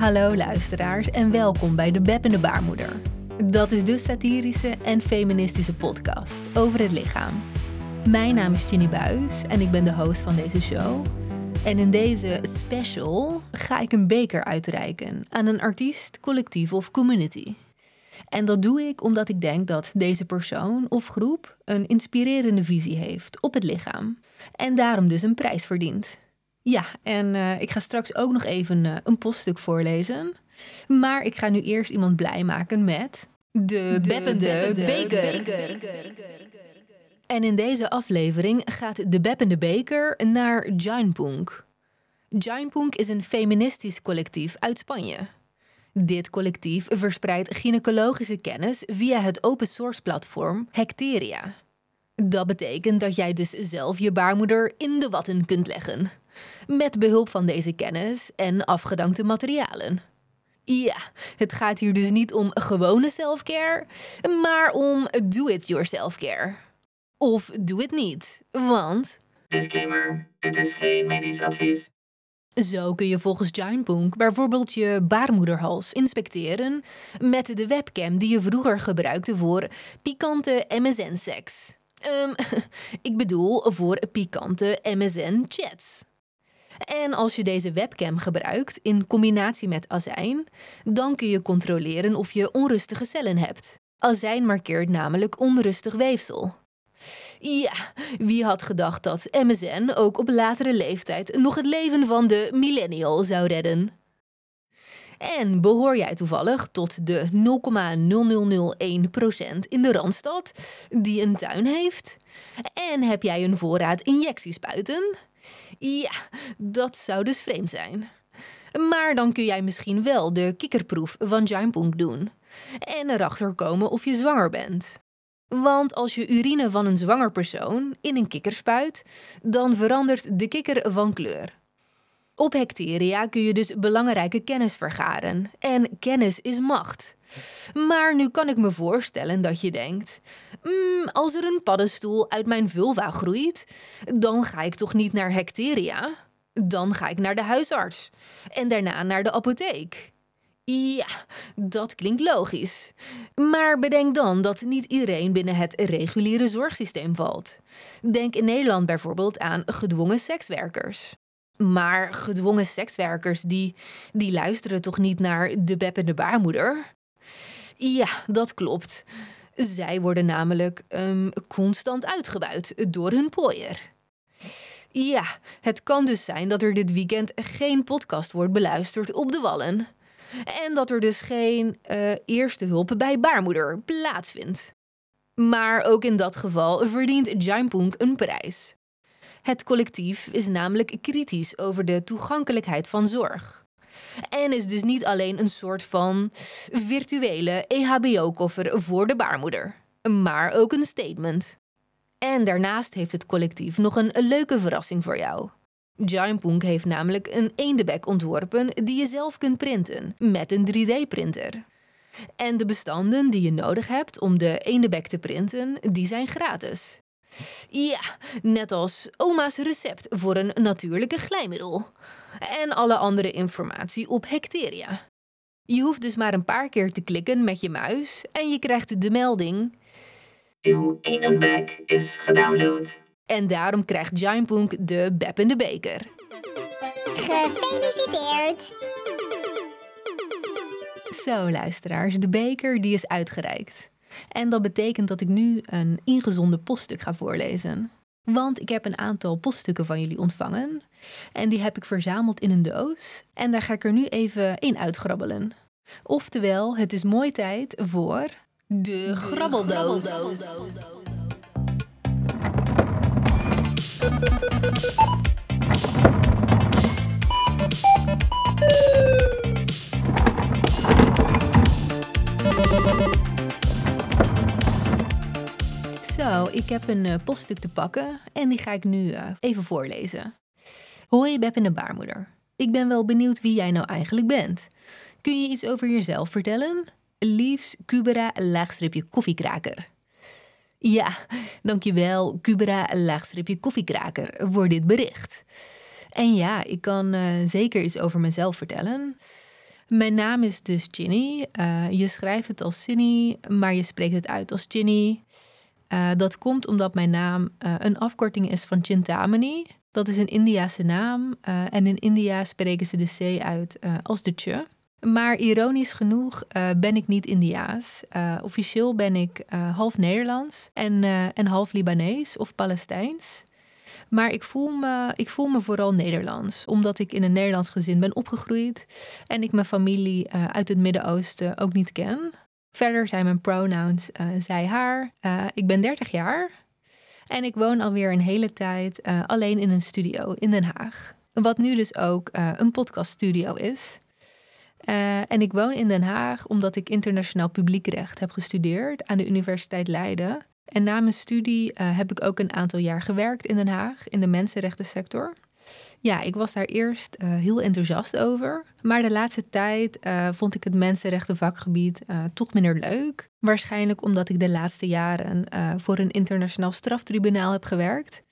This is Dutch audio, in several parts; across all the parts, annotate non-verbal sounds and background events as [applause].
Hallo luisteraars en welkom bij De Beb en de Baarmoeder. Dat is de satirische en feministische podcast over het lichaam. Mijn naam is Ginny Buis en ik ben de host van deze show. En in deze special ga ik een beker uitreiken aan een artiest, collectief of community. En dat doe ik omdat ik denk dat deze persoon of groep een inspirerende visie heeft op het lichaam. En daarom dus een prijs verdient. Ja, en uh, ik ga straks ook nog even uh, een poststuk voorlezen. Maar ik ga nu eerst iemand blij maken met de, de beppende, beker. En in deze aflevering gaat de beppende beker naar Jainpunk. Jainpunk is een feministisch collectief uit Spanje. Dit collectief verspreidt gynaecologische kennis via het open source platform Hecteria. Dat betekent dat jij dus zelf je baarmoeder in de watten kunt leggen. Met behulp van deze kennis en afgedankte materialen. Ja, het gaat hier dus niet om gewone selfcare, maar om do-it-yourself care. Of doe het niet, want... Disclaimer, dit is geen medisch advies. Zo kun je volgens Giantpunk bijvoorbeeld je baarmoederhals inspecteren met de webcam die je vroeger gebruikte voor pikante MSN-seks. Um, [laughs] ik bedoel voor pikante MSN-chats. En als je deze webcam gebruikt in combinatie met azijn, dan kun je controleren of je onrustige cellen hebt. Azijn markeert namelijk onrustig weefsel. Ja, wie had gedacht dat MSN ook op latere leeftijd nog het leven van de millennial zou redden? En behoor jij toevallig tot de 0,0001% in de Randstad die een tuin heeft? En heb jij een voorraad injectiespuiten? Ja, dat zou dus vreemd zijn. Maar dan kun jij misschien wel de kikkerproef van Jainpunk doen. En erachter komen of je zwanger bent. Want als je urine van een zwanger persoon in een kikker spuit, dan verandert de kikker van kleur. Op Hecteria kun je dus belangrijke kennis vergaren. En kennis is macht. Maar nu kan ik me voorstellen dat je denkt: mm, als er een paddenstoel uit mijn vulva groeit, dan ga ik toch niet naar Hecteria? Dan ga ik naar de huisarts. En daarna naar de apotheek. Ja, dat klinkt logisch. Maar bedenk dan dat niet iedereen binnen het reguliere zorgsysteem valt. Denk in Nederland bijvoorbeeld aan gedwongen sekswerkers. Maar gedwongen sekswerkers, die, die luisteren toch niet naar de Beb en de baarmoeder? Ja, dat klopt. Zij worden namelijk um, constant uitgebuit door hun pooier. Ja, het kan dus zijn dat er dit weekend geen podcast wordt beluisterd op de wallen. En dat er dus geen uh, eerste hulp bij baarmoeder plaatsvindt. Maar ook in dat geval verdient Jainpunk een prijs. Het collectief is namelijk kritisch over de toegankelijkheid van zorg. En is dus niet alleen een soort van virtuele EHBO-koffer voor de baarmoeder, maar ook een statement. En daarnaast heeft het collectief nog een leuke verrassing voor jou. Giantpunk heeft namelijk een eendebek ontworpen die je zelf kunt printen met een 3D-printer. En de bestanden die je nodig hebt om de eendebek te printen, die zijn gratis. Ja, net als oma's recept voor een natuurlijke glijmiddel. En alle andere informatie op Hecteria. Je hoeft dus maar een paar keer te klikken met je muis en je krijgt de melding. Uw eendebek is gedownload. En daarom krijgt Giantpunk de beppende beker. Gefeliciteerd! Zo, luisteraars, de beker die is uitgereikt. En dat betekent dat ik nu een ingezonden poststuk ga voorlezen. Want ik heb een aantal poststukken van jullie ontvangen. En die heb ik verzameld in een doos. En daar ga ik er nu even in uitgrabbelen. Oftewel, het is mooi tijd voor de grabbeldoos. Zo, ik heb een uh, poststuk te pakken en die ga ik nu uh, even voorlezen. Hoi Beb en de baarmoeder. Ik ben wel benieuwd wie jij nou eigenlijk bent. Kun je iets over jezelf vertellen? Liefs Cubera laagstripje koffiekraker. Ja, dankjewel Cubera laagstripje koffiekraker voor dit bericht. En ja, ik kan uh, zeker iets over mezelf vertellen. Mijn naam is dus Ginny. Je schrijft het als Cindy, maar je spreekt het uit als Ginny. Uh, dat komt omdat mijn naam uh, een afkorting is van Chintamani. Dat is een Indiase naam en in India spreken ze de C uit als de Ch. Maar ironisch genoeg ben ik niet Indiaas. officieel ben ik half Nederlands en, en half Libanees of Palestijns. Maar ik voel, me, ik voel me vooral Nederlands, omdat ik in een Nederlands gezin ben opgegroeid en ik mijn familie uit het Midden-Oosten ook niet ken. Verder zijn mijn pronouns uh, zij, haar. Uh, ik ben 30 jaar en ik woon alweer een hele tijd alleen in een studio in Den Haag. Wat nu dus ook een podcaststudio is. en ik woon in Den Haag omdat ik internationaal publiekrecht heb gestudeerd aan de Universiteit Leiden. En na mijn studie heb ik ook een aantal jaar gewerkt in Den Haag in de mensenrechtensector. Ja, ik was daar eerst uh, heel enthousiast over. Maar de laatste tijd uh, vond ik het mensenrechtenvakgebied toch minder leuk. Waarschijnlijk omdat ik de laatste jaren voor een internationaal straftribunaal heb gewerkt.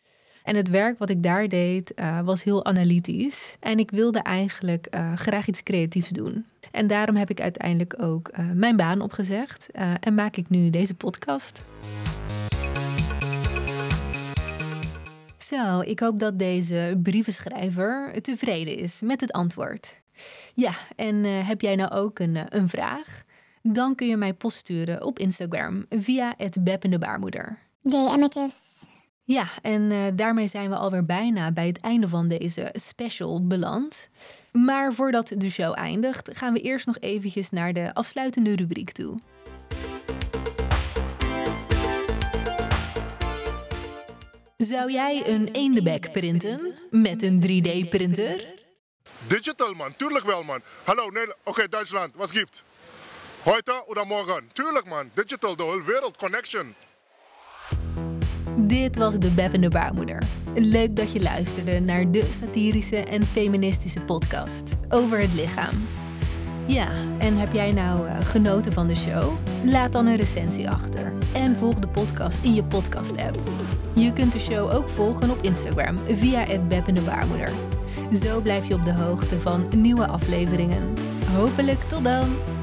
En het werk wat ik daar deed was heel analytisch. En ik wilde eigenlijk graag iets creatiefs doen. En daarom heb ik uiteindelijk ook mijn baan opgezegd en maak ik nu deze podcast. Zo, ik hoop dat deze brievenschrijver tevreden is met het antwoord. Ja, en uh, heb jij nou ook een, uh, een vraag? Dan kun je mij post sturen op Instagram via het beppende baarmoeder. DM'tjes. Ja, en uh, daarmee zijn we alweer bijna bij het einde van deze special beland. Maar voordat de show eindigt, gaan we eerst nog eventjes naar de afsluitende rubriek toe. Zou jij een eendebek printen met een 3D-printer? Digital man, tuurlijk wel man. Hallo, Oké, okay, Duitsland, wat gibt? Heute oder morgen? Tuurlijk man, digital, de hele wereld, connection. Dit was de Beppende Baarmoeder. Leuk dat je luisterde naar de satirische en feministische podcast over het lichaam. Ja, en heb jij nou uh, genoten van de show? Laat dan een recensie achter en volg de podcast in je podcast-app. Je kunt de show ook volgen op Instagram via het Beppende Baarmoeder. Zo blijf je op de hoogte van nieuwe afleveringen. Hopelijk tot dan!